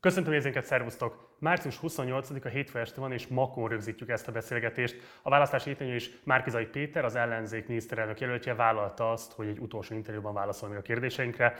Köszöntöm nézőinket, szervusztok! Március 28-a hétfő este van, és makon rögzítjük ezt a beszélgetést. A választási héten is Márkizai Péter, az ellenzék miniszterelnök jelöltje vállalta azt, hogy egy utolsó interjúban válaszol még a kérdéseinkre.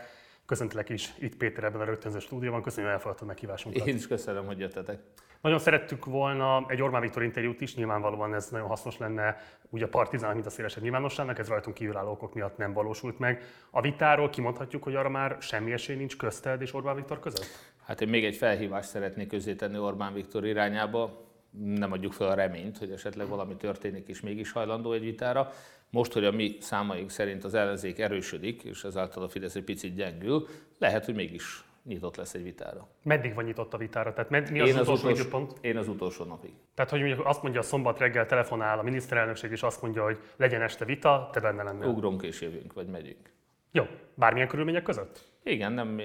Köszöntelek is itt Péter ebben a rögtönző stúdióban. Köszönöm, hogy elfogadtad meghívásunkat. Én is köszönöm, hogy jöttetek. Nagyon szerettük volna egy Orbán Viktor interjút is, nyilvánvalóan ez nagyon hasznos lenne ugye a Partizán, mint a szélesebb nyilvánosságnak, ez rajtunk kívülálló okok miatt nem valósult meg. A vitáról kimondhatjuk, hogy arra már semmi esély nincs közted és Orbán Viktor között? Hát én még egy felhívást szeretnék közé tenni Orbán Viktor irányába. Nem adjuk fel a reményt, hogy esetleg valami történik, és mégis hajlandó egy vitára. Most, hogy a mi számaink szerint az ellenzék erősödik, és ezáltal a Fidesz egy picit gyengül, lehet, hogy mégis nyitott lesz egy vitára. Meddig van nyitott a vitára? Tehát mi az, én az, utolsó, utolsó időpont? Én az utolsó napig. Tehát, hogy mondjuk azt mondja, a szombat reggel telefonál a miniszterelnökség, és azt mondja, hogy legyen este vita, te benne lennél. Ugrunk és jövünk, vagy megyünk. Jó. Bármilyen körülmények között? Igen, nem,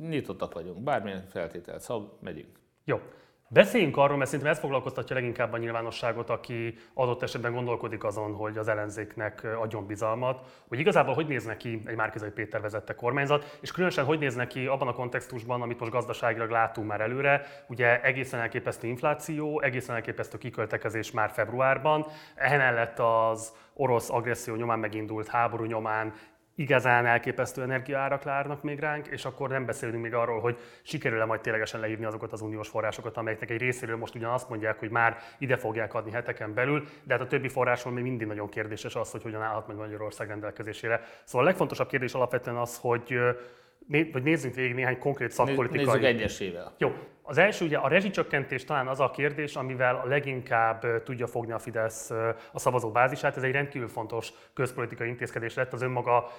nyitottak vagyunk. Bármilyen feltételt szab, megyünk. Jó. Beszéljünk arról, mert szerintem ez foglalkoztatja leginkább a nyilvánosságot, aki adott esetben gondolkodik azon, hogy az ellenzéknek adjon bizalmat, hogy igazából hogy néz neki egy Márkizai Péter vezette kormányzat, és különösen hogy néz neki abban a kontextusban, amit most gazdaságilag látunk már előre, ugye egészen elképesztő infláció, egészen elképesztő kiköltekezés már februárban, ehhez az orosz agresszió nyomán megindult háború nyomán igazán elképesztő energiaárak lárnak még ránk, és akkor nem beszélünk még arról, hogy sikerül-e majd ténylegesen leírni azokat az uniós forrásokat, amelyeknek egy részéről most ugyan azt mondják, hogy már ide fogják adni heteken belül, de hát a többi forráson még mindig nagyon kérdéses az, hogy hogyan állhat meg Magyarország rendelkezésére. Szóval a legfontosabb kérdés alapvetően az, hogy vagy nézzünk végig néhány konkrét szakpolitikai... Nézzük egyesével. Jó. Az első ugye a rezsicsökkentés talán az a kérdés, amivel a leginkább tudja fogni a Fidesz a szavazó bázisát. Ez egy rendkívül fontos közpolitikai intézkedés lett az önmaga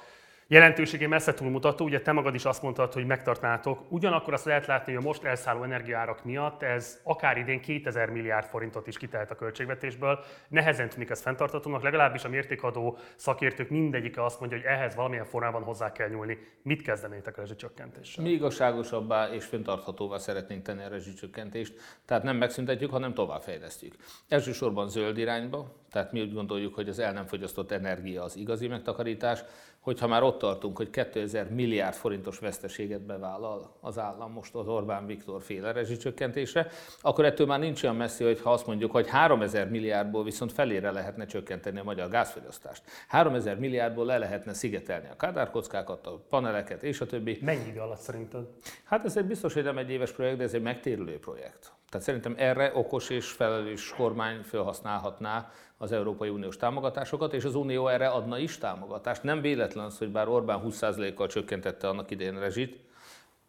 jelentőségé messze túlmutató, ugye te magad is azt mondtad, hogy megtartnátok. Ugyanakkor azt lehet látni, hogy a most elszálló energiárak miatt ez akár idén 2000 milliárd forintot is kitelt a költségvetésből. Nehezen tűnik ez fenntartatónak, legalábbis a mértékadó szakértők mindegyike azt mondja, hogy ehhez valamilyen formában hozzá kell nyúlni. Mit kezdenétek a rezsicsökkentéssel? Mi igazságosabbá és fenntarthatóvá szeretnénk tenni a rezsicsökkentést, tehát nem megszüntetjük, hanem továbbfejlesztjük. Elsősorban zöld irányba, tehát mi úgy gondoljuk, hogy az el nem fogyasztott energia az igazi megtakarítás, hogyha már ott tartunk, hogy 2000 milliárd forintos veszteséget bevállal az állam most az Orbán Viktor féle rezsicsökkentésre, akkor ettől már nincs olyan messzi, hogy ha azt mondjuk, hogy 3000 milliárdból viszont felére lehetne csökkenteni a magyar gázfogyasztást. 3000 milliárdból le lehetne szigetelni a kádárkockákat, a paneleket és a többi. Mennyi idő alatt szerinted? Hát ez egy biztos, hogy nem egy éves projekt, de ez egy megtérülő projekt. Tehát szerintem erre okos és felelős kormány felhasználhatná az Európai Uniós támogatásokat, és az Unió erre adna is támogatást. Nem véletlen az, hogy bár Orbán 20%-kal csökkentette annak idején rezsit,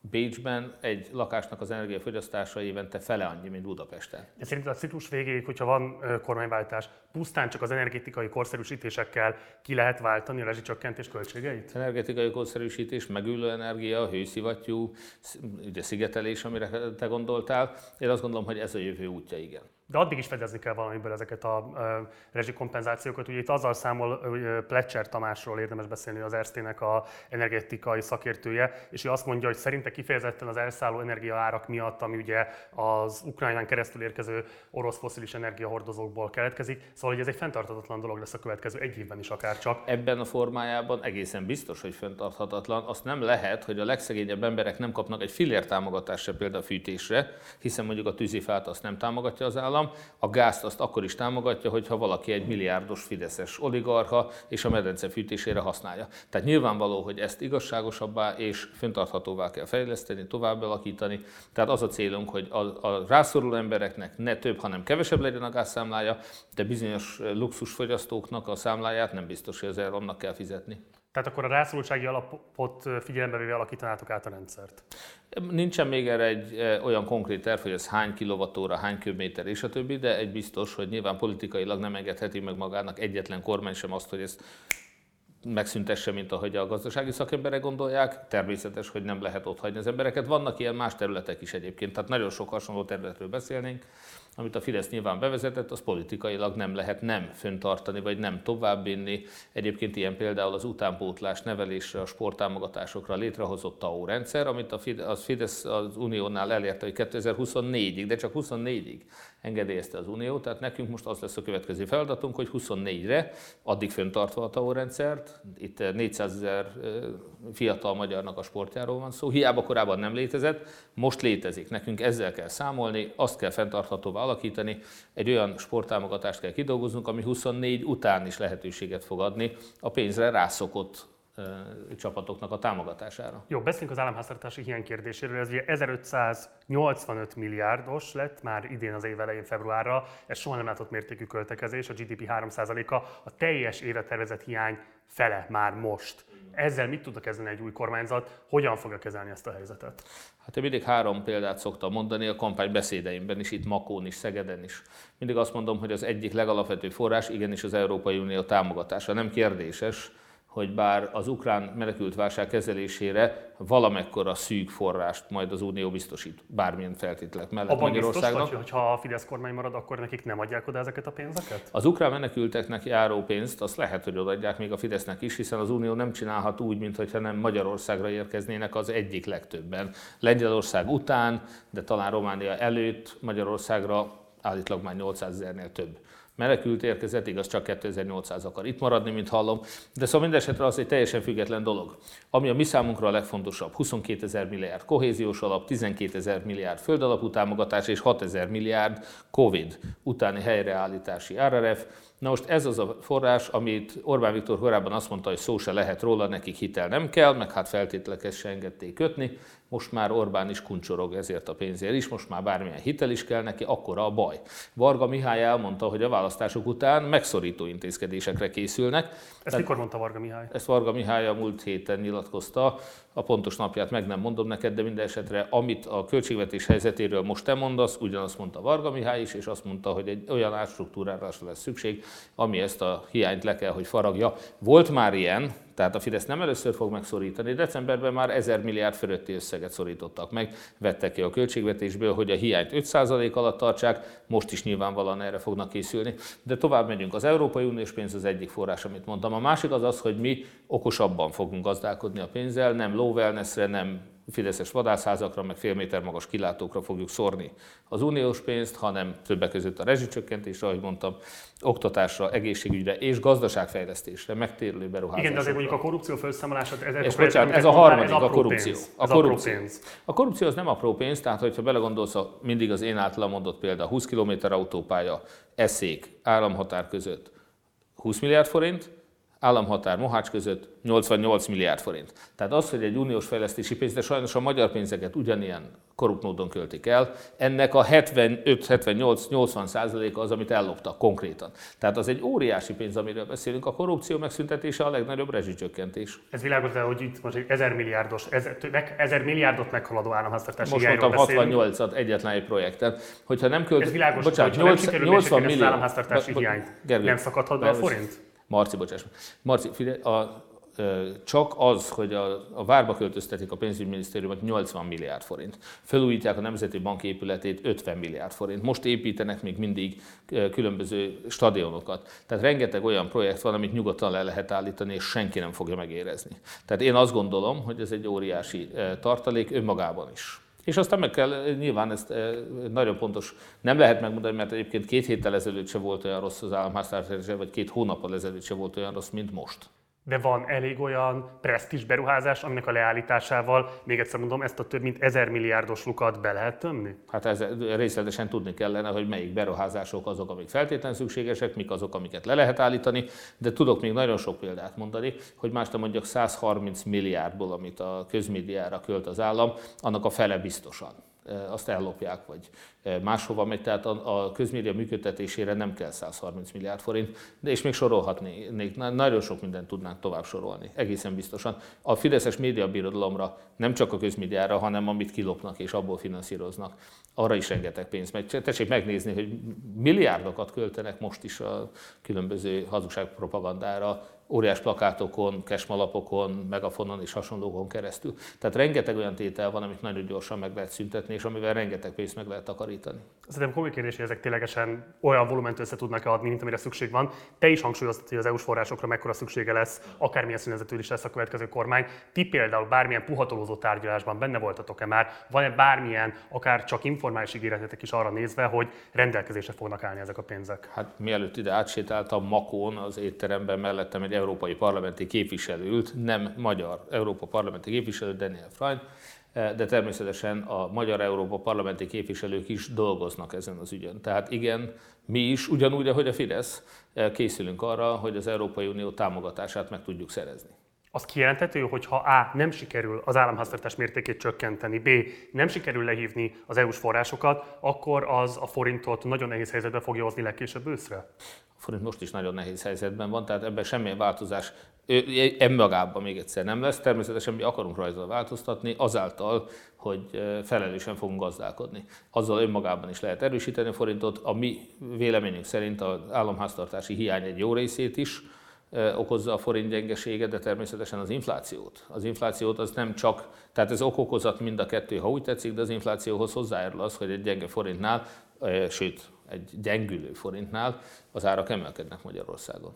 Bécsben egy lakásnak az energiafogyasztása évente fele annyi, mint Budapesten. De szerinted a ciklus végéig, hogyha van kormányváltás, pusztán csak az energetikai korszerűsítésekkel ki lehet váltani a rezsicsökkentés költségeit? Energetikai korszerűsítés, megülő energia, hőszivattyú, ugye szigetelés, amire te gondoltál. Én azt gondolom, hogy ez a jövő útja, igen. De addig is fedezni kell valamiből ezeket a rezsikompenzációkat. Ugye itt azzal számol hogy Pletcher Tamásról érdemes beszélni, az Erstének a energetikai szakértője, és ő azt mondja, hogy szerinte kifejezetten az elszálló energiaárak miatt, ami ugye az Ukrajnán keresztül érkező orosz foszilis energiahordozókból keletkezik, szóval hogy ez egy fenntarthatatlan dolog lesz a következő egy évben is akár csak. Ebben a formájában egészen biztos, hogy fenntarthatatlan. Azt nem lehet, hogy a legszegényebb emberek nem kapnak egy fillér támogatást például a fűtésre, hiszen mondjuk a tűzifát azt nem támogatja az állam, állam, a gázt azt akkor is támogatja, hogyha valaki egy milliárdos fideszes oligarha és a medence fűtésére használja. Tehát nyilvánvaló, hogy ezt igazságosabbá és fenntarthatóvá kell fejleszteni, tovább alakítani. Tehát az a célunk, hogy a, a rászoruló embereknek ne több, hanem kevesebb legyen a gázszámlája, de bizonyos luxusfogyasztóknak a számláját nem biztos, hogy ezzel annak kell fizetni. Tehát akkor a rászorultsági alapot figyelembe véve alakítanátok át a rendszert? Nincsen még erre egy olyan konkrét terv, hogy ez hány kilovattóra, hány köbméter és a többi, de egy biztos, hogy nyilván politikailag nem engedheti meg magának egyetlen kormány sem azt, hogy ezt megszüntesse, mint ahogy a gazdasági szakemberek gondolják. Természetes, hogy nem lehet ott hagyni az embereket. Vannak ilyen más területek is egyébként, tehát nagyon sok hasonló területről beszélnénk amit a Fidesz nyilván bevezetett, az politikailag nem lehet nem föntartani, vagy nem továbbvinni. Egyébként ilyen például az utánpótlás nevelésre, a sporttámogatásokra létrehozott TAO rendszer, amit a Fidesz az Uniónál elérte, hogy 2024-ig, de csak 24-ig engedélyezte az Unió, tehát nekünk most az lesz a következő feladatunk, hogy 24-re, addig föntartva a TAO rendszert, itt 400 ezer fiatal magyarnak a sportjáról van szó, hiába korábban nem létezett, most létezik. Nekünk ezzel kell számolni, azt kell fenntarthatóvá alakítani, egy olyan sporttámogatást kell kidolgoznunk, ami 24 után is lehetőséget fog adni a pénzre rászokott csapatoknak a támogatására. Jó, beszéljünk az államháztartási hiány kérdéséről. Ez ugye 1585 milliárdos lett már idén az év elején februárra. Ez soha nem látott mértékű költekezés, a GDP 3%-a, a teljes éve tervezett hiány fele már most. Ezzel mit tudnak kezdeni egy új kormányzat? Hogyan fogja kezelni ezt a helyzetet? Hát én mindig három példát szoktam mondani a kampány beszédeimben is, itt Makón is, Szegeden is. Mindig azt mondom, hogy az egyik legalapvetőbb forrás igenis az Európai Unió támogatása. Nem kérdéses, hogy bár az ukrán menekült válság kezelésére valamekkora szűk forrást majd az Unió biztosít, bármilyen feltételek mellett Abban Magyarországnak. Biztos, hogy ha a Fidesz kormány marad, akkor nekik nem adják oda ezeket a pénzeket? Az ukrán menekülteknek járó pénzt azt lehet, hogy odaadják még a Fidesznek is, hiszen az Unió nem csinálhat úgy, mintha nem Magyarországra érkeznének az egyik legtöbben. Lengyelország után, de talán Románia előtt Magyarországra állítólag már 800 ezernél több menekült érkezett, igaz csak 2800 akar itt maradni, mint hallom, de szóval mindesetre az egy teljesen független dolog. Ami a mi számunkra a legfontosabb, 22 ezer milliárd kohéziós alap, 12 ezer milliárd földalapú támogatás és 6 ezer milliárd Covid utáni helyreállítási RRF, Na most ez az a forrás, amit Orbán Viktor korábban azt mondta, hogy szó se lehet róla, nekik hitel nem kell, meg hát feltételeket se engedték kötni. Most már Orbán is kuncsorog ezért a pénzért is, most már bármilyen hitel is kell neki, akkora a baj. Varga Mihály elmondta, hogy a választások után megszorító intézkedésekre készülnek. Ezt Tehát, mikor mondta Varga Mihály? Ezt Varga Mihály a múlt héten nyilatkozta, a pontos napját meg nem mondom neked, de minden esetre, amit a költségvetés helyzetéről most te mondasz, ugyanazt mondta Varga Mihály is, és azt mondta, hogy egy olyan átstruktúrálásra lesz szükség, ami ezt a hiányt le kell, hogy faragja. Volt már ilyen, tehát a Fidesz nem először fog megszorítani. Decemberben már 1000 milliárd fölötti összeget szorítottak meg, vettek ki a költségvetésből, hogy a hiányt 5% alatt tartsák, most is nyilvánvalóan erre fognak készülni. De tovább megyünk. Az Európai Uniós pénz az egyik forrás, amit mondtam. A másik az az, hogy mi okosabban fogunk gazdálkodni a pénzzel, nem low wellnessre, nem fideszes vadászházakra, meg fél méter magas kilátókra fogjuk szórni az uniós pénzt, hanem többek között a rezsicsökkentésre, ahogy mondtam, oktatásra, egészségügyre és gazdaságfejlesztésre, megtérülő beruházásra. Igen, de azért mondjuk a korrupció felszámolása, ez, és bocsánat, ez a harmadik, a korrupció. Pénz. A korrupció. a korrupció az nem apró pénz, tehát hogyha belegondolsz, a, mindig az én általam mondott példa, 20 km autópálya, eszék, államhatár között 20 milliárd forint, államhatár Mohács között 88 milliárd forint. Tehát az, hogy egy uniós fejlesztési pénz, de sajnos a magyar pénzeket ugyanilyen korrupt módon költik el, ennek a 75-78-80 százaléka az, amit elloptak konkrétan. Tehát az egy óriási pénz, amiről beszélünk. A korrupció megszüntetése a legnagyobb rezsicsökkentés. Ez világos, de hogy itt most egy 1000 milliárdos, 1000 milliárdot meghaladó államháztartási Most mondtam 68-at egyetlen egy projekten. Hogyha nem költ... Ez világos, bocsánat, 8, 80 milliárd. államháztartási hiányt, nem szakadhat be a forint? Marci, bocsáss. Marci, figyelj, a, csak az, hogy a, a várba költöztetik a pénzügyminisztériumot 80 milliárd forint. Felújítják a Nemzeti Bank épületét 50 milliárd forint. Most építenek még mindig különböző stadionokat. Tehát rengeteg olyan projekt van, amit nyugodtan le lehet állítani, és senki nem fogja megérezni. Tehát én azt gondolom, hogy ez egy óriási tartalék önmagában is. És aztán meg kell, nyilván ezt nagyon pontos, nem lehet megmondani, mert egyébként két héttel ezelőtt se volt olyan rossz az államháztartás, vagy két hónappal ezelőtt se volt olyan rossz, mint most de van elég olyan presztis beruházás, aminek a leállításával, még egyszer mondom, ezt a több mint ezer milliárdos lukat be lehet tömni? Hát ez részletesen tudni kellene, hogy melyik beruházások azok, amik feltétlenül szükségesek, mik azok, amiket le lehet állítani, de tudok még nagyon sok példát mondani, hogy más nem mondjak 130 milliárdból, amit a közmédiára költ az állam, annak a fele biztosan azt ellopják, vagy máshova megy, tehát a, közmédia működtetésére nem kell 130 milliárd forint, de és még sorolhatnék, nagyon sok mindent tudnánk tovább sorolni, egészen biztosan. A Fideszes médiabirodalomra nem csak a közmédiára, hanem amit kilopnak és abból finanszíroznak, arra is rengeteg pénz megy. Tessék megnézni, hogy milliárdokat költenek most is a különböző hazugságpropagandára, óriás plakátokon, kesmalapokon, megafonon és hasonlókon keresztül. Tehát rengeteg olyan tétel van, amit nagyon gyorsan meg lehet szüntetni, és amivel rengeteg pénzt meg lehet takarítani. Szerintem komoly kérdés, hogy ezek ténylegesen olyan volument össze tudnak adni, mint amire szükség van. Te is hangsúlyoztad, hogy az EU-s forrásokra mekkora szüksége lesz, akármilyen szünezetű is lesz a következő kormány. Ti például bármilyen puhatolózó tárgyalásban benne voltatok-e már? Van-e bármilyen, akár csak informális ígéretetek is arra nézve, hogy rendelkezésre fognak állni ezek a pénzek? Hát mielőtt ide átsétáltam Makón, az étteremben mellettem egy európai parlamenti képviselő ült, nem magyar Európa parlamenti képviselő, Daniel Freund, de természetesen a magyar Európa parlamenti képviselők is dolgoznak ezen az ügyön. Tehát igen, mi is, ugyanúgy, ahogy a Fidesz, készülünk arra, hogy az Európai Unió támogatását meg tudjuk szerezni. Az kijelenthető, hogy ha A. nem sikerül az államháztartás mértékét csökkenteni, B. nem sikerül lehívni az EU-s forrásokat, akkor az a forintot nagyon nehéz helyzetbe fogja hozni legkésőbb őszre? A forint most is nagyon nehéz helyzetben van, tehát ebben semmilyen változás önmagában még egyszer nem lesz. Természetesen mi akarunk rajta változtatni azáltal, hogy felelősen fogunk gazdálkodni. Azzal önmagában is lehet erősíteni a forintot. A mi véleményünk szerint az államháztartási hiány egy jó részét is okozza a forint gyengeséget, de természetesen az inflációt. Az inflációt az nem csak, tehát ez okokozat mind a kettő, ha úgy tetszik, de az inflációhoz hozzájárul az, hogy egy gyenge forintnál, sőt, egy gyengülő forintnál az árak emelkednek Magyarországon.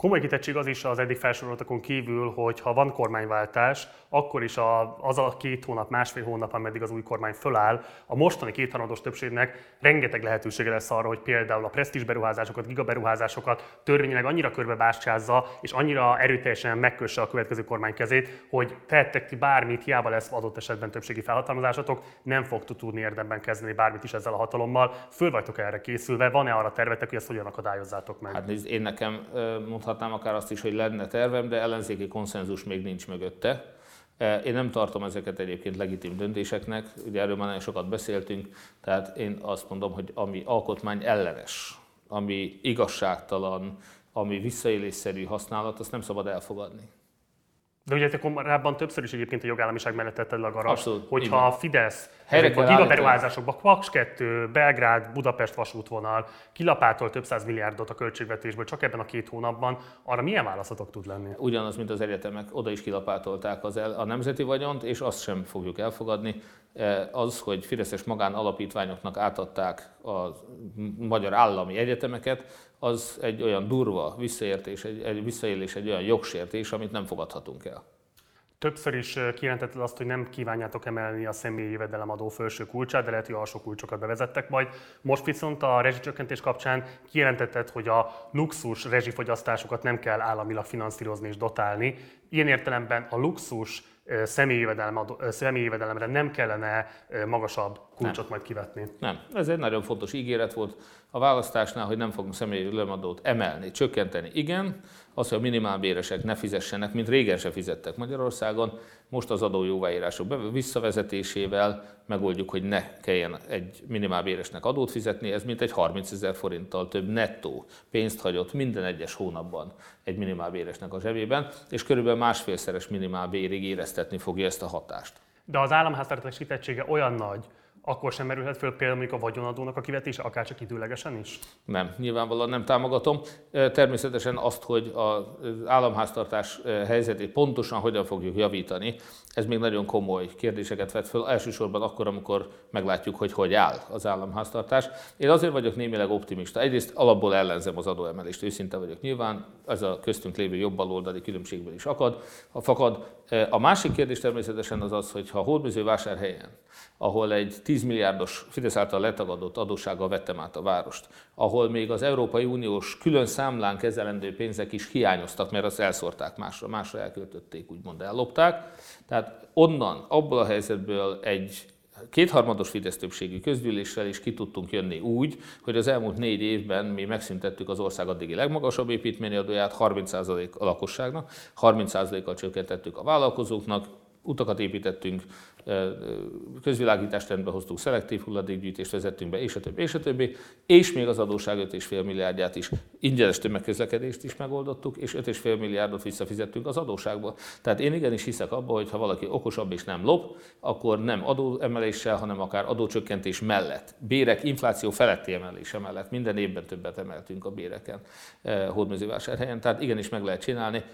Komoly kitettség az is az eddig felsoroltakon kívül, hogy ha van kormányváltás, akkor is a, az a két hónap, másfél hónap, ameddig az új kormány föláll, a mostani kétharmados többségnek rengeteg lehetősége lesz arra, hogy például a presztízs beruházásokat, gigaberuházásokat törvényileg annyira körbebástyázza, és annyira erőteljesen megkösse a következő kormány kezét, hogy tehettek ti bármit, hiába lesz adott esetben többségi felhatalmazásatok, nem fogtok tudni érdemben kezdeni bármit is ezzel a hatalommal. Föl vagytok erre készülve? Van-e arra tervetek, hogy ezt hogyan akadályozzátok meg? Hát nézd, én nekem mondhatnám akár azt is, hogy lenne tervem, de ellenzéki konszenzus még nincs mögötte. E, én nem tartom ezeket egyébként legitim döntéseknek, ugye erről már nagyon sokat beszéltünk, tehát én azt mondom, hogy ami alkotmány ellenes, ami igazságtalan, ami visszaélésszerű használat, azt nem szabad elfogadni. De ugye te korábban többször is egyébként a jogállamiság mellett tetted le a garas, Abszolút, hogyha igen. a Fidesz ezekben a gigaberuházásokban, Kvaks 2, Belgrád, Budapest vasútvonal kilapától több száz milliárdot a költségvetésből csak ebben a két hónapban, arra milyen válaszatok tud lenni? Ugyanaz, mint az egyetemek, oda is kilapátolták az el, a nemzeti vagyont, és azt sem fogjuk elfogadni. E, az, hogy Fideszes magánalapítványoknak átadták a magyar állami egyetemeket, az egy olyan durva visszaértés, egy, egy visszaélés, egy olyan jogsértés, amit nem fogadhatunk el. Többször is kijelentetted azt, hogy nem kívánjátok emelni a személyi jövedelemadó felső kulcsát, de lehet, hogy alsó kulcsokat bevezettek majd. Most viszont a rezsicsökkentés kapcsán kijelentetted, hogy a luxus rezsifogyasztásokat nem kell államilag finanszírozni és dotálni. Ilyen értelemben a luxus személyi jövedelemre nem kellene magasabb kulcsot nem. majd kivetni. Nem. Ez egy nagyon fontos ígéret volt a választásnál, hogy nem fogunk személyi jövedelemadót emelni, csökkenteni. Igen, az, hogy a minimálbéresek ne fizessenek, mint régen se fizettek Magyarországon, most az adójóváírások visszavezetésével megoldjuk, hogy ne kelljen egy minimálbéresnek adót fizetni, ez mint egy 30 ezer forinttal több nettó pénzt hagyott minden egyes hónapban egy minimálbéresnek a zsebében, és körülbelül másfélszeres minimálbérig éreztetni fogja ezt a hatást. De az államháztartás kitettsége olyan nagy, akkor sem merülhet föl például mondjuk a vagyonadónak a kivetése, akár csak időlegesen is? Nem, nyilvánvalóan nem támogatom. Természetesen azt, hogy az államháztartás helyzetét pontosan hogyan fogjuk javítani, ez még nagyon komoly kérdéseket vet föl, elsősorban akkor, amikor meglátjuk, hogy hogy áll az államháztartás. Én azért vagyok némileg optimista. Egyrészt alapból ellenzem az adóemelést, őszinte vagyok nyilván, ez a köztünk lévő jobbaloldali különbségből is akad, fakad. A másik kérdés természetesen az az, hogy ha a vásárhelyen, ahol egy 10 milliárdos Fidesz által letagadott adóssággal vettem át a várost, ahol még az Európai Uniós külön számlán kezelendő pénzek is hiányoztak, mert azt elszórták másra, másra elköltötték, úgymond ellopták. Tehát onnan, abból a helyzetből egy kétharmados Fidesz többségű közgyűléssel is ki tudtunk jönni úgy, hogy az elmúlt négy évben mi megszüntettük az ország addigi legmagasabb építményi adóját 30% a lakosságnak, 30%-kal csökkentettük a vállalkozóknak, utakat építettünk, közvilágítást rendbe hoztuk, szelektív hulladékgyűjtést vezettünk be, és a többi, és a többi, és még az adóság 5,5 milliárdját is, ingyenes tömegközlekedést is megoldottuk, és 5,5 milliárdot visszafizettünk az adóságból. Tehát én igenis hiszek abba, hogy ha valaki okosabb és nem lop, akkor nem adóemeléssel, hanem akár adócsökkentés mellett, bérek infláció feletti emelése mellett, minden évben többet emeltünk a béreken hódmezővásárhelyen, tehát igenis meg lehet csinálni,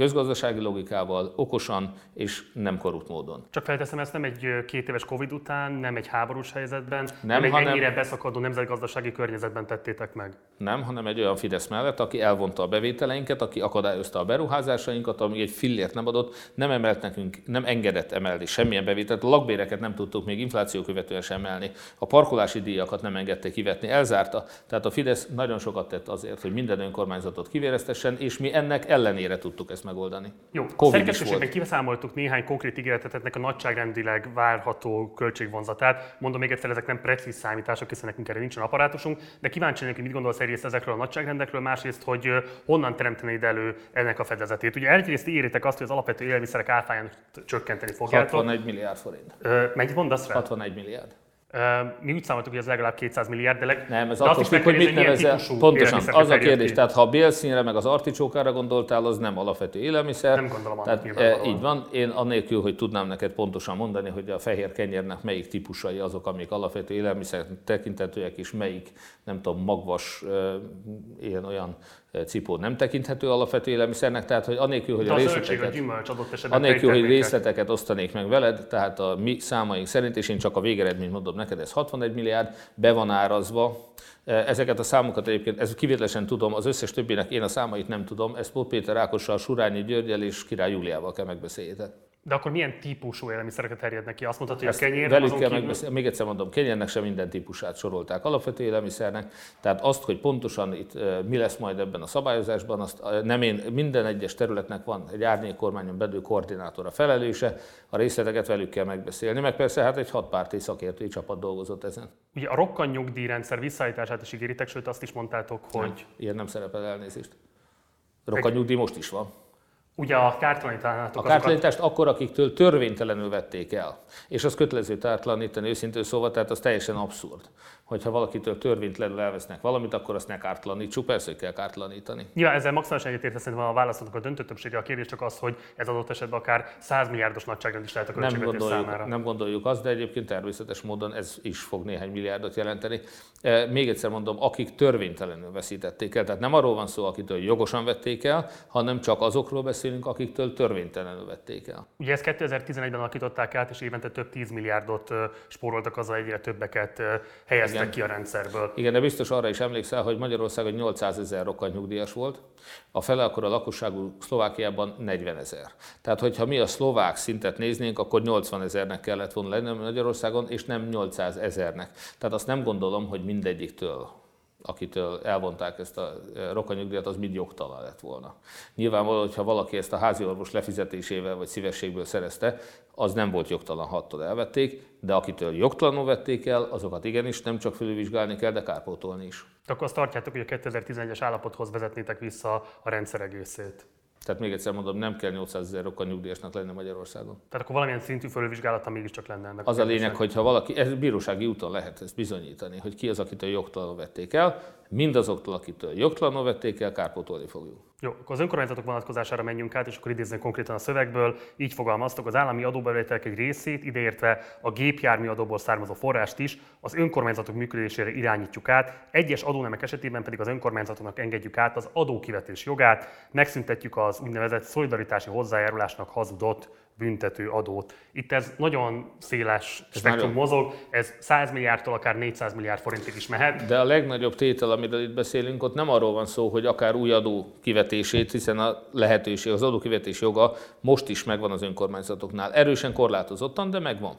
közgazdasági logikával, okosan és nem korrupt módon. Csak felteszem, ezt nem egy két éves Covid után, nem egy háborús helyzetben, nem, nem egy hanem, ennyire beszakadó nemzetgazdasági környezetben tettétek meg. Nem, hanem egy olyan Fidesz mellett, aki elvonta a bevételeinket, aki akadályozta a beruházásainkat, ami egy fillért nem adott, nem emelt nekünk, nem engedett emelni semmilyen bevételt. A lakbéreket nem tudtuk még infláció követően sem emelni, a parkolási díjakat nem engedte kivetni, elzárta. Tehát a Fidesz nagyon sokat tett azért, hogy minden önkormányzatot kivéreztessen, és mi ennek ellenére tudtuk ezt megoldani. Jó, szerkesztőségben kiszámoltuk néhány konkrét ígéretetetnek a nagyságrendileg várható költségvonzatát. Mondom még egyszer, ezek nem precíz számítások, hiszen nekünk erre nincsen apparátusunk, de kíváncsi hogy mit gondolsz egyrészt ezekről a nagyságrendekről, másrészt, hogy honnan teremtenéd elő ennek a fedezetét. Ugye egyrészt írjátok azt, hogy az alapvető élelmiszerek árfáján csökkenteni fogjátok. 61 milliárd forint. mennyit mondasz rá? 61 milliárd. Mi úgy számoltuk, hogy ez legalább 200 milliárd, de leg... Nem, ez attól függ, hogy mit nevezel. Pontosan, az a kérdés, ki. tehát ha a bélszínre meg az articsókára gondoltál, az nem alapvető élelmiszer. Nem gondolom tehát, e, Így van, én annélkül, hogy tudnám neked pontosan mondani, hogy a fehér kenyérnek melyik típusai azok, amik alapvető élelmiszer tekintetőek, és melyik, nem tudom, magvas, ilyen olyan cipó nem tekinthető alapvető élelmiszernek, tehát hogy anélkül, hogy De a részleteket, a gyümölcs adott esetben anélkül, hogy részleteket osztanék meg veled, tehát a mi számaink szerint, és én csak a végeredményt mondom neked, ez 61 milliárd, be van árazva, Ezeket a számokat egyébként, ez kivételesen tudom, az összes többinek én a számait nem tudom, ezt Pót Péter Ákossal, Surányi Györgyel és Király Júliával kell megbeszéljétek. De akkor milyen típusú élelmiszereket terjednek ki? Azt mondhatod, hogy a kenyér, velük kell kívül... Még egyszer mondom, kenyérnek sem minden típusát sorolták alapvető élelmiszernek, tehát azt, hogy pontosan itt mi lesz majd ebben a szabályozásban, azt nem én, minden egyes területnek van egy árnyékkormányon belül koordinátora felelőse, a részleteket velük kell megbeszélni, meg persze hát egy hatpárti szakértői csapat dolgozott ezen. Ugye a rokkan nyugdíjrendszer visszaállítását is ígéritek, sőt azt is mondtátok, hogy... Nem, ilyen nem szerepel elnézést. Rokkan nyugdíj most is van. Ugye a kártalanítánátok A kártalanítást akkor, akiktől törvénytelenül vették el. És az kötelező kártalanítani őszintén szóval, tehát az teljesen abszurd hogyha valakitől törvénytelenül elvesznek valamit, akkor azt ne kártalanítsuk, persze, hogy kell kártalanítani. Ja, ezzel maximálisan egyetért, szerintem a választatok a döntő többsége. A kérdés csak az, hogy ez adott esetben akár 100 milliárdos nagyságrend is lehet a nem gondoljuk, számára. Nem gondoljuk azt, de egyébként természetes módon ez is fog néhány milliárdot jelenteni. E, még egyszer mondom, akik törvénytelenül veszítették el, tehát nem arról van szó, akitől jogosan vették el, hanem csak azokról beszélünk, akiktől törvénytelenül vették el. Ugye ezt 2011-ben alakították át, és évente több 10 milliárdot spóroltak azzal egyre többeket helyeztek igen. ki a rendszerből. Igen, de biztos arra is emlékszel, hogy Magyarországon 800 ezer rokkant nyugdíjas volt, a fele akkor a lakosságú Szlovákiában 40 ezer. Tehát, hogyha mi a szlovák szintet néznénk, akkor 80 ezernek kellett volna lenni Magyarországon, és nem 800 ezernek. Tehát azt nem gondolom, hogy mindegyiktől akitől elvonták ezt a e, rokanyugdíjat, az mind jogtalan lett volna. Nyilvánvaló, hogyha valaki ezt a házi orvos lefizetésével vagy szívességből szerezte, az nem volt jogtalan, hattól elvették, de akitől jogtalanul vették el, azokat igenis nem csak felülvizsgálni kell, de kárpótolni is. Akkor azt tartjátok, hogy a 2011-es állapothoz vezetnétek vissza a rendszer egészét? Tehát még egyszer mondom, nem kell 800 ezer okkal nyugdíjasnak lenni Magyarországon. Tehát akkor valamilyen szintű fölvizsgálata mégiscsak lenne ennek. Az a, a lényeg, hogy ha valaki, ez bírósági úton lehet ezt bizonyítani, hogy ki az, akitől jogtalanul vették el, mindazoktól, akitől jogtalanul vették el, kárpótolni fogjuk. Jó, akkor az önkormányzatok vonatkozására menjünk át, és akkor idézni konkrétan a szövegből. Így fogalmaztok, az állami adóbevételek egy részét, ideértve a gépjármű adóból származó forrást is, az önkormányzatok működésére irányítjuk át, egyes adónemek esetében pedig az önkormányzatoknak engedjük át az adókivetés jogát, megszüntetjük az úgynevezett szolidaritási hozzájárulásnak hazudott büntető adót. Itt ez nagyon széles spektrum mozog, ez 100 milliárdtól akár 400 milliárd forintig is mehet. De a legnagyobb tétel, amiről itt beszélünk, ott nem arról van szó, hogy akár új adó kivetését, hiszen a lehetőség, az adókivetés joga most is megvan az önkormányzatoknál. Erősen korlátozottan, de megvan.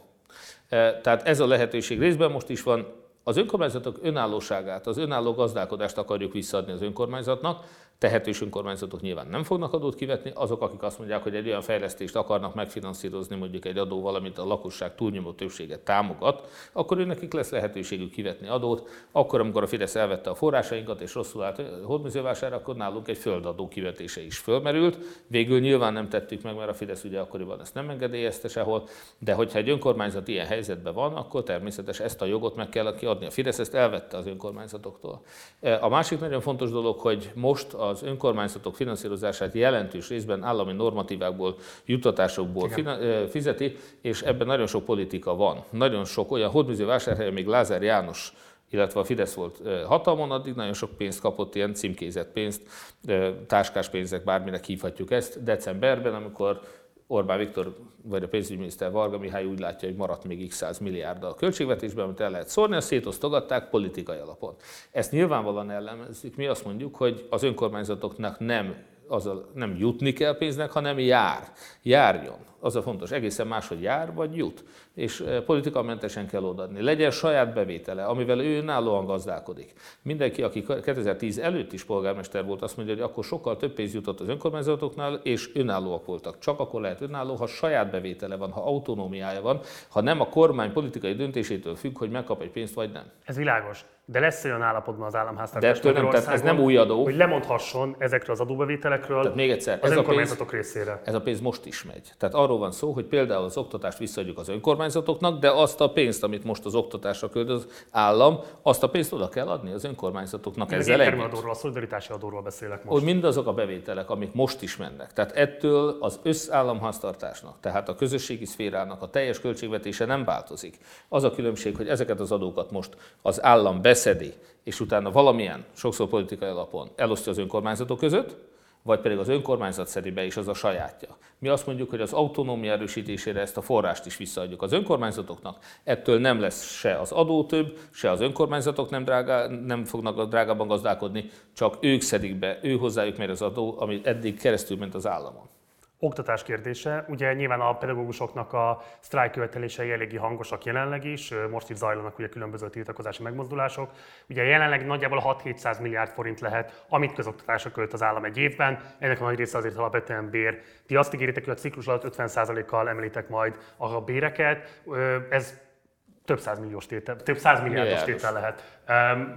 E, tehát ez a lehetőség részben most is van. Az önkormányzatok önállóságát, az önálló gazdálkodást akarjuk visszaadni az önkormányzatnak, tehetős önkormányzatok nyilván nem fognak adót kivetni, azok, akik azt mondják, hogy egy olyan fejlesztést akarnak megfinanszírozni, mondjuk egy adó valamit a lakosság túlnyomó többsége támogat, akkor őnekik lesz lehetőségük kivetni adót. Akkor, amikor a Fidesz elvette a forrásainkat és rosszul állt hódműzővására, akkor nálunk egy földadó kivetése is fölmerült. Végül nyilván nem tettük meg, mert a Fidesz ugye akkoriban ezt nem engedélyezte sehol, de hogyha egy önkormányzat ilyen helyzetben van, akkor természetes ezt a jogot meg kell kiadni. A Fidesz ezt elvette az önkormányzatoktól. A másik nagyon fontos dolog, hogy most a az önkormányzatok finanszírozását jelentős részben állami normatívákból, juttatásokból fizeti, és ebben nagyon sok politika van. Nagyon sok olyan, Hódműző vásárhelyen még Lázár János illetve a Fidesz volt hatalmon, addig nagyon sok pénzt kapott, ilyen címkézett pénzt, táskás pénzek, bárminek hívhatjuk ezt. Decemberben, amikor Orbán Viktor vagy a pénzügyminiszter Varga Mihály úgy látja, hogy maradt még x 100 milliárd a költségvetésben, amit el lehet szórni, azt szétosztogatták politikai alapon. Ezt nyilvánvalóan ellenezzük. Mi azt mondjuk, hogy az önkormányzatoknak nem az a, nem jutni kell pénznek, hanem jár. Járjon. Az a fontos. Egészen máshogy jár, vagy jut. És eh, politikamentesen kell odaadni. Legyen saját bevétele, amivel ő önállóan gazdálkodik. Mindenki, aki 2010 előtt is polgármester volt, azt mondja, hogy akkor sokkal több pénz jutott az önkormányzatoknál, és önállóak voltak. Csak akkor lehet önálló, ha saját bevétele van, ha autonómiája van, ha nem a kormány politikai döntésétől függ, hogy megkap egy pénzt, vagy nem. Ez világos. De lesz olyan állapotban az államháztartás De nem, tehát ez nem új adó. Hogy lemondhasson ezekről az adóbevételekről tehát még egyszer, az ez önkormányzatok a pénz, részére. Ez a pénz most is megy. Tehát arról van szó, hogy például az oktatást visszaadjuk az önkormányzatoknak, de azt a pénzt, amit most az oktatásra költ az állam, azt a pénzt oda kell adni az önkormányzatoknak. Én ezzel együtt. adóról, a szolidaritási adóról beszélek most. Hogy mindazok a bevételek, amik most is mennek. Tehát ettől az összállamháztartásnak, tehát a közösségi szférának a teljes költségvetése nem változik. Az a különbség, hogy ezeket az adókat most az állam beszedi, és utána valamilyen, sokszor politikai alapon elosztja az önkormányzatok között, vagy pedig az önkormányzat szedi be, és az a sajátja. Mi azt mondjuk, hogy az autonómia erősítésére ezt a forrást is visszaadjuk az önkormányzatoknak. Ettől nem lesz se az adó több, se az önkormányzatok nem, drágá, nem fognak drágában gazdálkodni, csak ők szedik be, ő hozzájuk mér az adó, ami eddig keresztül ment az államon oktatás kérdése. Ugye nyilván a pedagógusoknak a sztrájk követelései eléggé hangosak jelenleg is, most itt zajlanak ugye különböző tiltakozási megmozdulások. Ugye jelenleg nagyjából 6-700 milliárd forint lehet, amit közoktatásra költ az állam egy évben. Ennek a nagy része azért alapvetően bér. Ti azt ígéritek, hogy a ciklus alatt 50%-kal említek majd a béreket. Ez több milliós tétel, több milliárdos tétel lehet.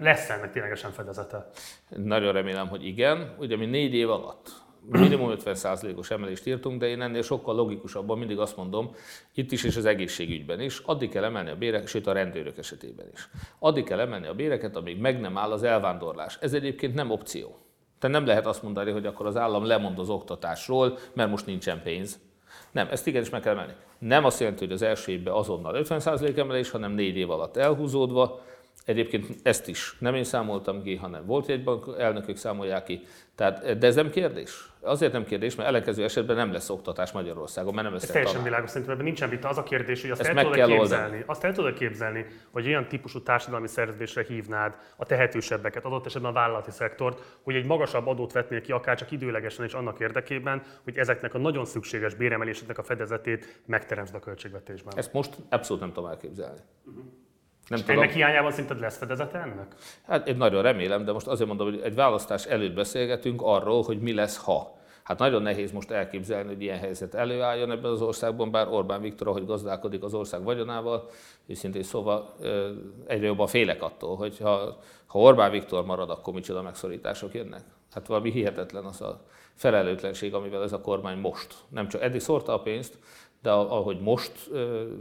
Lesz ennek ténylegesen fedezete? Nagyon remélem, hogy igen. Ugye mi négy év alatt minimum 50%-os emelést írtunk, de én ennél sokkal logikusabban mindig azt mondom, itt is és az egészségügyben is, addig kell emelni a béreket, sőt a rendőrök esetében is. Addig kell emelni a béreket, amíg meg nem áll az elvándorlás. Ez egyébként nem opció. Tehát nem lehet azt mondani, hogy akkor az állam lemond az oktatásról, mert most nincsen pénz. Nem, ezt igenis meg kell emelni. Nem azt jelenti, hogy az első évben azonnal 50% emelés, hanem négy év alatt elhúzódva, Egyébként ezt is nem én számoltam ki, hanem volt egy bank, elnökök számolják ki. Tehát, de ez nem kérdés. Azért nem kérdés, mert ellenkező esetben nem lesz oktatás Magyarországon, mert nem lesz Ez teljesen világos, szerintem ebben nincsen vita. Az a kérdés, hogy azt Ezt el tudod kell képzelni, oldani. azt el tudod képzelni, hogy olyan típusú társadalmi szerződésre hívnád a tehetősebbeket, adott esetben a vállalati szektort, hogy egy magasabb adót vetnél ki, akár csak időlegesen is annak érdekében, hogy ezeknek a nagyon szükséges béremeléseknek a fedezetét megteremtsd a költségvetésben. Ezt most abszolút nem tudom elképzelni. Uh-huh. Nem tudom. ennek hiányában szerinted lesz fedezete ennek? Hát én nagyon remélem, de most azért mondom, hogy egy választás előtt beszélgetünk arról, hogy mi lesz, ha. Hát nagyon nehéz most elképzelni, hogy ilyen helyzet előálljon ebben az országban, bár Orbán Viktor, ahogy gazdálkodik az ország vagyonával, őszintén szóval egyre jobban félek attól, hogy ha, ha Orbán Viktor marad, akkor micsoda megszorítások jönnek. Hát valami hihetetlen az a felelőtlenség, amivel ez a kormány most. Nem csak eddig szórta a pénzt, de ahogy most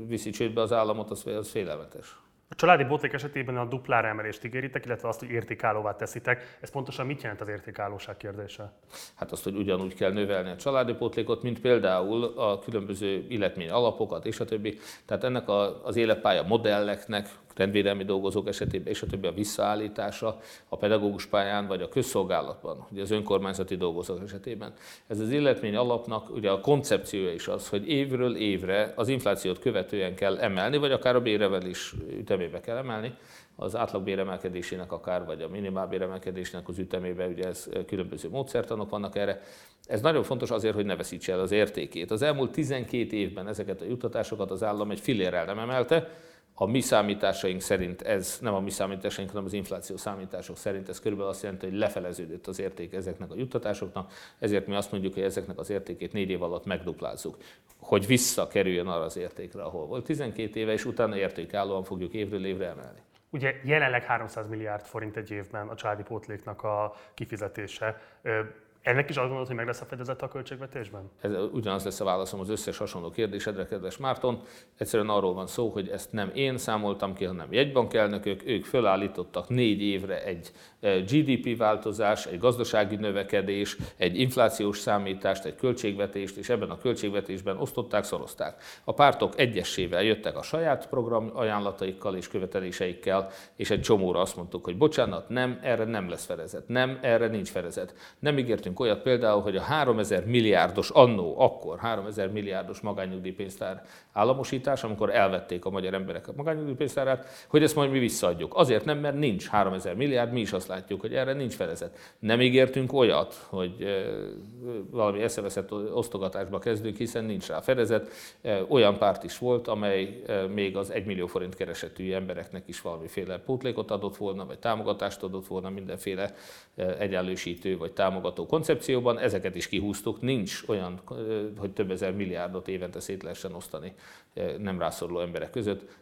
viszi csődbe az államot, az, az félelmetes. A családi botlék esetében a duplára emelést ígéritek, illetve azt, hogy értékálóvá teszitek. Ez pontosan mit jelent az értékálóság kérdése? Hát azt, hogy ugyanúgy kell növelni a családi pótlékot, mint például a különböző illetmény alapokat és a többi. Tehát ennek az életpálya modelleknek rendvédelmi dolgozók esetében, és a többi a visszaállítása a pedagógus pályán vagy a közszolgálatban, ugye az önkormányzati dolgozók esetében. Ez az illetmény alapnak ugye a koncepciója is az, hogy évről évre az inflációt követően kell emelni, vagy akár a bérevelés ütemébe kell emelni, az átlagbéremelkedésének akár, vagy a minimálbéremelkedésnek az ütemébe, ugye ez különböző módszertanok vannak erre. Ez nagyon fontos azért, hogy ne veszítse el az értékét. Az elmúlt 12 évben ezeket a juttatásokat az állam egy fillérrel nem emelte, a mi számításaink szerint ez, nem a mi számításaink, hanem az infláció számítások szerint ez körülbelül azt jelenti, hogy lefeleződött az érték ezeknek a juttatásoknak, ezért mi azt mondjuk, hogy ezeknek az értékét négy év alatt megduplázzuk, hogy visszakerüljön arra az értékre, ahol volt. 12 éve, és utána értékállóan fogjuk évről évre emelni. Ugye jelenleg 300 milliárd forint egy évben a családi pótléknak a kifizetése Ennek is azt gondolod, hogy meg lesz a fedezet a költségvetésben? Ez ugyanaz lesz a válaszom az összes hasonló kérdésedre, kedves Márton. Egyszerűen arról van szó, hogy ezt nem én számoltam ki, hanem jegybankelnökök. Ők fölállítottak négy évre egy e, GDP változás, egy gazdasági növekedés, egy inflációs számítást, egy költségvetést, és ebben a költségvetésben osztották, szorozták. A pártok egyesével jöttek a saját program ajánlataikkal és követeléseikkel, és egy csomóra azt mondtuk, hogy bocsánat, nem, erre nem lesz fedezet, nem, erre nincs fedezet. Nem ígértünk beszéltünk olyat például, hogy a 3000 milliárdos, annó, akkor 3000 milliárdos magányugdíjpénztár államosítás, amikor elvették a magyar emberek a magányugdíjpénztárát, hogy ezt majd mi visszaadjuk. Azért nem, mert nincs 3000 milliárd, mi is azt látjuk, hogy erre nincs felezet. Nem ígértünk olyat, hogy valami eszeveszett osztogatásba kezdünk, hiszen nincs rá fedezet. Olyan párt is volt, amely még az 1 millió forint keresetű embereknek is valamiféle pótlékot adott volna, vagy támogatást adott volna, mindenféle egyenlősítő vagy támogató koncepcióban, ezeket is kihúztuk, nincs olyan, hogy több ezer milliárdot évente szét lehessen osztani nem rászoruló emberek között,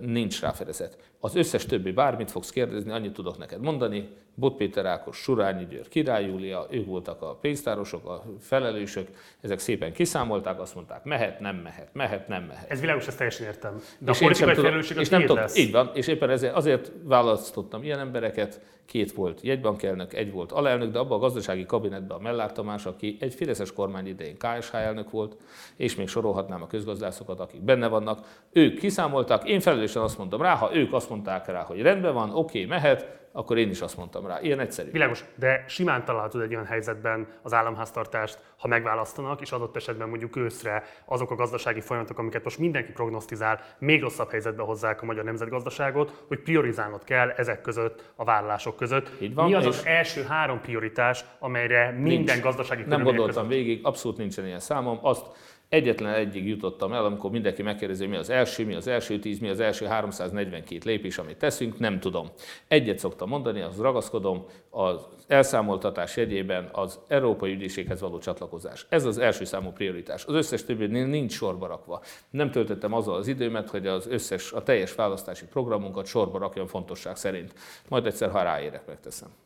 nincs ráfedezet. Az összes többi, bármit fogsz kérdezni, annyit tudok neked mondani, Bot Péter Ákos, Surányi Győr, Király Júlia, ők voltak a pénztárosok, a felelősök, ezek szépen kiszámolták, azt mondták, mehet, nem mehet, mehet, nem mehet. Ez világos, ezt teljesen értem. De és a politikai felelősség és nem tudom, lesz. Így van, és éppen ezért, azért választottam ilyen embereket, két volt jegybankelnök, egy volt alelnök, de abban a gazdasági kabinetben a Mellár Tamás, aki egy Fideszes kormány idején KSH elnök volt, és még sorolhatnám a közgazdászokat, akik benne vannak. Ők kiszámoltak, én felelősen azt mondtam rá, ha ők azt mondták rá, hogy rendben van, oké, mehet, akkor én is azt mondtam rá. Ilyen egyszerű. Világos, de simán találhatod egy olyan helyzetben az államháztartást, ha megválasztanak, és adott esetben mondjuk őszre azok a gazdasági folyamatok, amiket most mindenki prognosztizál, még rosszabb helyzetbe hozzák a magyar nemzetgazdaságot, hogy priorizálnod kell ezek között, a vállalások között. Így van, Mi az az első három prioritás, amelyre minden nincs. gazdasági Nem gondoltam között... végig, abszolút nincsen ilyen számom. Azt Egyetlen egyig jutottam el, amikor mindenki megkérdezi, mi az első, mi az első tíz, mi az első 342 lépés, amit teszünk, nem tudom. Egyet szoktam mondani, az ragaszkodom, az elszámoltatás jegyében az Európai Ügyészséghez való csatlakozás. Ez az első számú prioritás. Az összes többinél nincs sorba rakva. Nem töltöttem azzal az időmet, hogy az összes, a teljes választási programunkat sorba rakjam fontosság szerint. Majd egyszer, ha ráérek, megteszem.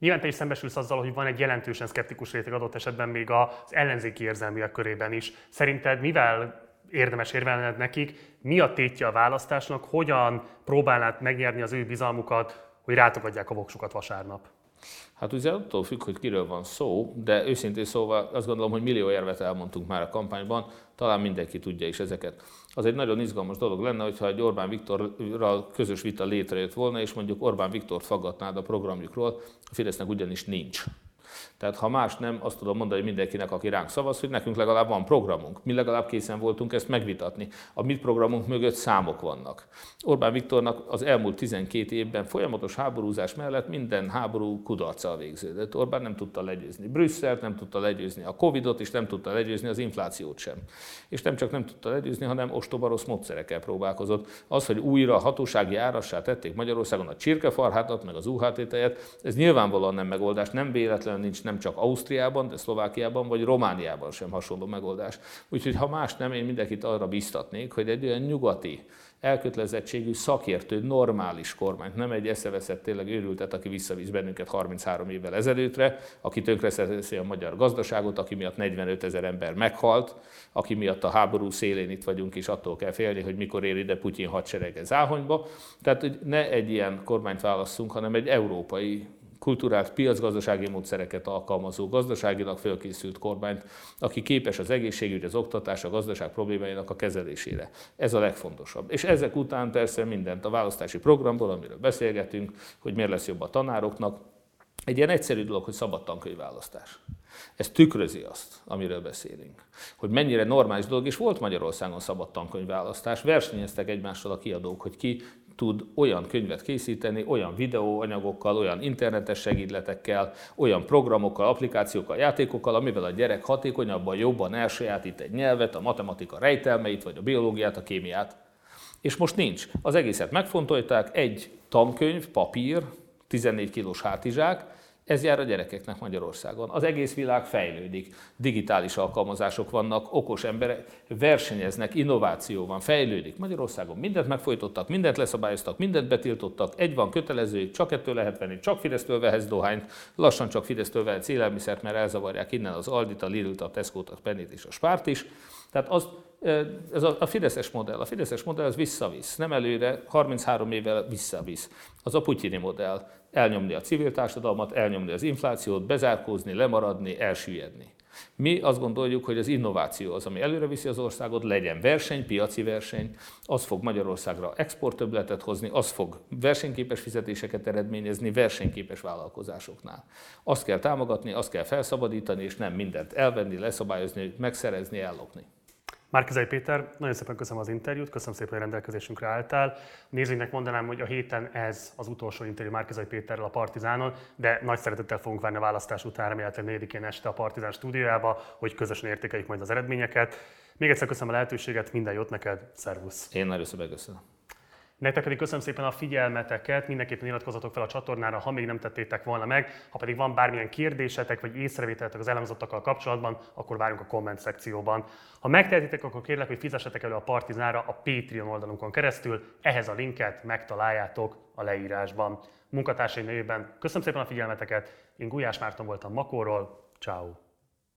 Nyilván te is szembesülsz azzal, hogy van egy jelentősen szkeptikus réteg adott esetben még az ellenzéki érzelmiek körében is. Szerinted mivel érdemes érvelned nekik, mi a tétje a választásnak, hogyan próbálnád megnyerni az ő bizalmukat, hogy rátogadják a voksukat vasárnap? Hát ugye attól függ, hogy kiről van szó, de őszintén szóval azt gondolom, hogy millió érvet elmondtunk már a kampányban, talán mindenki tudja is ezeket. Az egy nagyon izgalmas dolog lenne, hogyha egy Orbán Viktorral közös vita létrejött volna, és mondjuk Orbán Viktort faggatnád a programjukról, a Fidesznek ugyanis nincs. Tehát ha más nem, azt tudom mondani mindenkinek, aki ránk szavaz, hogy nekünk legalább van programunk. Mi legalább készen voltunk ezt megvitatni. A mi programunk mögött számok vannak. Orbán Viktornak az elmúlt 12 évben folyamatos háborúzás mellett minden háború kudarccal végződött. Orbán nem tudta legyőzni Brüsszelt, nem tudta legyőzni a Covidot, és nem tudta legyőzni az inflációt sem. És nem csak nem tudta legyőzni, hanem ostoba rossz módszerekkel próbálkozott. Az, hogy újra hatósági árassá tették Magyarországon a csirkefarhátat, meg az UHT tejet, ez nyilvánvalóan nem megoldás, nem véletlenül nincs nem csak Ausztriában, de Szlovákiában vagy Romániában sem hasonló megoldás. Úgyhogy ha más nem, én mindenkit arra biztatnék, hogy egy olyan nyugati, elkötelezettségű, szakértő, normális kormányt, nem egy eszeveszett tényleg őrültet, aki visszavisz bennünket 33 évvel ezelőttre, aki tönkreteszi a magyar gazdaságot, aki miatt 45 ezer ember meghalt, aki miatt a háború szélén itt vagyunk, és attól kell félni, hogy mikor ér ide Putyin hadserege záhonyba. Tehát, hogy ne egy ilyen kormányt válasszunk, hanem egy európai kulturált piacgazdasági módszereket alkalmazó, gazdaságilag fölkészült kormányt, aki képes az egészségügy, az oktatás, a gazdaság problémáinak a kezelésére. Ez a legfontosabb. És ezek után persze mindent a választási programból, amiről beszélgetünk, hogy miért lesz jobb a tanároknak, egy ilyen egyszerű dolog, hogy szabad tankönyvválasztás. Ez tükrözi azt, amiről beszélünk. Hogy mennyire normális dolog, és volt Magyarországon szabad tankönyvválasztás, versenyeztek egymással a kiadók, hogy ki tud olyan könyvet készíteni, olyan videóanyagokkal, olyan internetes segítletekkel, olyan programokkal, applikációkkal, játékokkal, amivel a gyerek hatékonyabban, jobban elsajátít egy nyelvet, a matematika rejtelmeit, vagy a biológiát, a kémiát. És most nincs. Az egészet megfontolták, egy tankönyv, papír, 14 kilós hátizsák, Ez jár a gyerekeknek Magyarországon. Az egész világ fejlődik, digitális alkalmazások vannak, okos emberek versenyeznek, innováció van, fejlődik. Magyarországon mindent megfojtottak, mindent leszabályoztak, mindent betiltottak, egy van kötelező, csak ettől lehet venni, csak Fidesztől vehetsz dohányt, lassan csak Fidesztől vehetsz élelmiszert, mert elzavarják innen az Aldit, a Lidl-t, a Tesco-t, a Pennit és a Spárt is. Tehát az, ez a, Fideszes modell. A Fideszes modell az visszavisz, nem előre, 33 évvel visszavisz. Az a putyini modell. Elnyomni a civil társadalmat, elnyomni az inflációt, bezárkózni, lemaradni, elsüllyedni. Mi azt gondoljuk, hogy az innováció az, ami előre viszi az országot, legyen verseny, piaci verseny, az fog Magyarországra exporttöbletet hozni, az fog versenyképes fizetéseket eredményezni versenyképes vállalkozásoknál. Azt kell támogatni, azt kell felszabadítani, és nem mindent elvenni, leszabályozni, megszerezni, ellopni. Márkizai Péter, nagyon szépen köszönöm az interjút, köszönöm szépen, hogy rendelkezésünkre álltál. Nézőinknek mondanám, hogy a héten ez az utolsó interjú Márkizai Péterrel a Partizánon, de nagy szeretettel fogunk várni a választás után, remélhetőleg 4-én este a Partizán stúdiójába, hogy közösen értékeljük majd az eredményeket. Még egyszer köszönöm a lehetőséget, minden jót neked, szervusz! Én nagyon szépen köszönöm. Nektek pedig köszönöm szépen a figyelmeteket, mindenképpen iratkozzatok fel a csatornára, ha még nem tettétek volna meg. Ha pedig van bármilyen kérdésetek vagy észrevételetek az elhangzottakkal kapcsolatban, akkor várunk a komment szekcióban. Ha megtehetitek, akkor kérlek, hogy fizessetek elő a Partizára a Patreon oldalunkon keresztül. Ehhez a linket megtaláljátok a leírásban. Munkatársai nevében köszönöm szépen a figyelmeteket, én Gulyás Márton voltam Makóról, ciao.